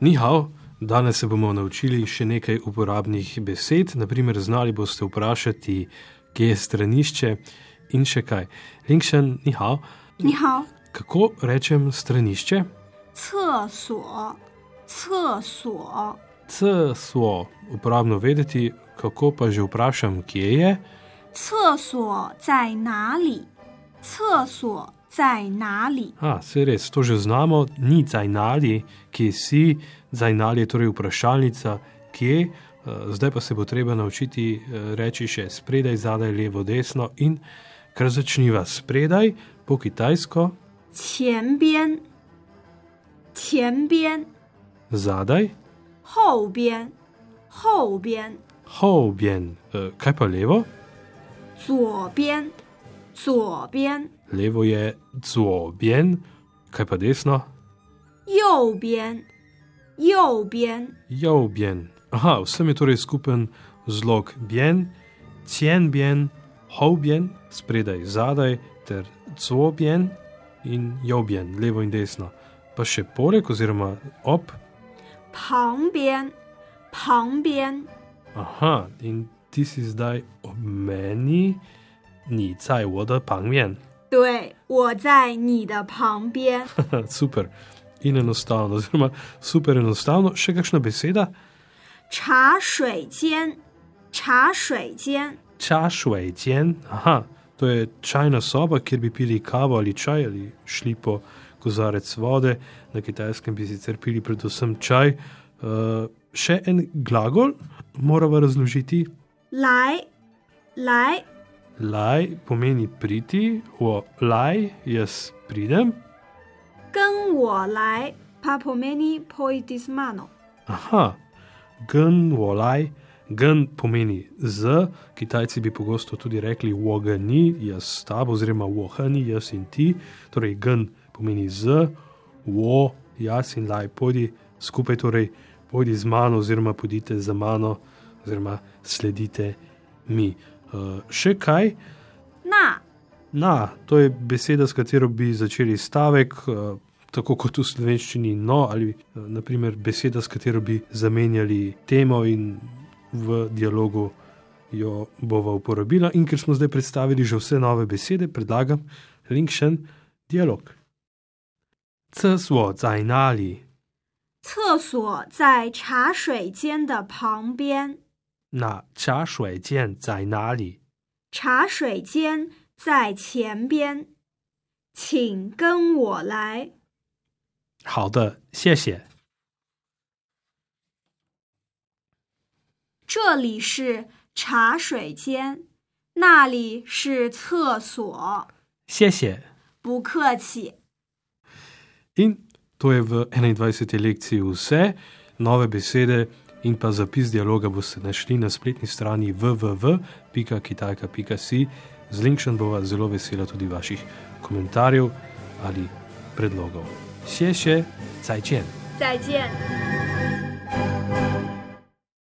Ni hao, danes se bomo naučili še nekaj uporabnih besed, naprimer znali boste vprašati, kje je stranišče in še kaj. Linkšen, ni hao. Ni hao. Kako rečem stranišče? Cesuo. Cesuo. Cesuo. Uporabno vedeti, kako pa že vprašam, kje je. Cesuo, zaj nali. Cesuo, 在哪里？ A, se res, to že znamo, ni zajnali, kje si, zajnali je torej vprašalnica, kje. Eh, Zdaj pa se bo treba naučiti eh, reči še spredaj, zadaj, levo, desno in kar začniva spredaj, po kitajsko, 前边，前边， zadaj, 后边，后边， houbjen. Eh, Kaj pa levo? 左边，左边， Levo je zuo bian, kaj pa desno? Jo bian, jo bian. Jo bian. Aha, vsem je torej skupen zlog bian, cien bian, hou bian, spredaj, zadaj, ter zuo bian in jo bian, levo in desno. Pa še porek oziroma ob. Pang bian, pang bian. Aha, in ti si zdaj ob meni, ni caj voda pang bian. 对，我在你的旁边。 super. In enostavno, oziroma super enostavno, še kakšna beseda? 茶水间，茶水间， Čašvejčen, aha, to je čajna soba, kjer bi pili kavo ali čaj ali šli po kozarec vode. Na kitajskem bi sicer pili predvsem čaj. Uh, še en glagol moramo razložiti. 来， 来， Laj pomeni priti, o laj jaz pridem. 跟我来。Pa pomeni pojdi z mano. Aha, gen volaj, gen pomeni z, Kitajci bi pogosto tudi rekli wogani, jaz s tabo, oziroma wohani, jaz in ti, torej gen pomeni z, wo, jaz in laj, pojdi skupaj, torej pojdi z mano, oziroma pojdite za mano, oziroma sledite mi. Uh, še kaj? 那 Na, to je beseda, s katero bi začeli stavek, eh, tako kot v slovenščini, no, ali eh, naprimer beseda, s katero bi zamenjali temo in v dialogu jo bova uporabila. In ker smo zdaj predstavili že vse nove besede, predlagam linkšen dialog. C svo zaj nali, 厕所在茶水间的旁边。 Na ča šuaj jian zaj nali. 茶水间在前边，请跟我来。好的，谢谢。这里是茶水间，那里是厕所。谢谢。不客气。In to je v 21. lekciji vse, nove besede in pa zapis dialoga boste našli na spletni strani www.kitajka.si. Z Linkšen bova zelo vesela tudi vaših komentarjev ali predlogov. Še še, cajčen. 再见。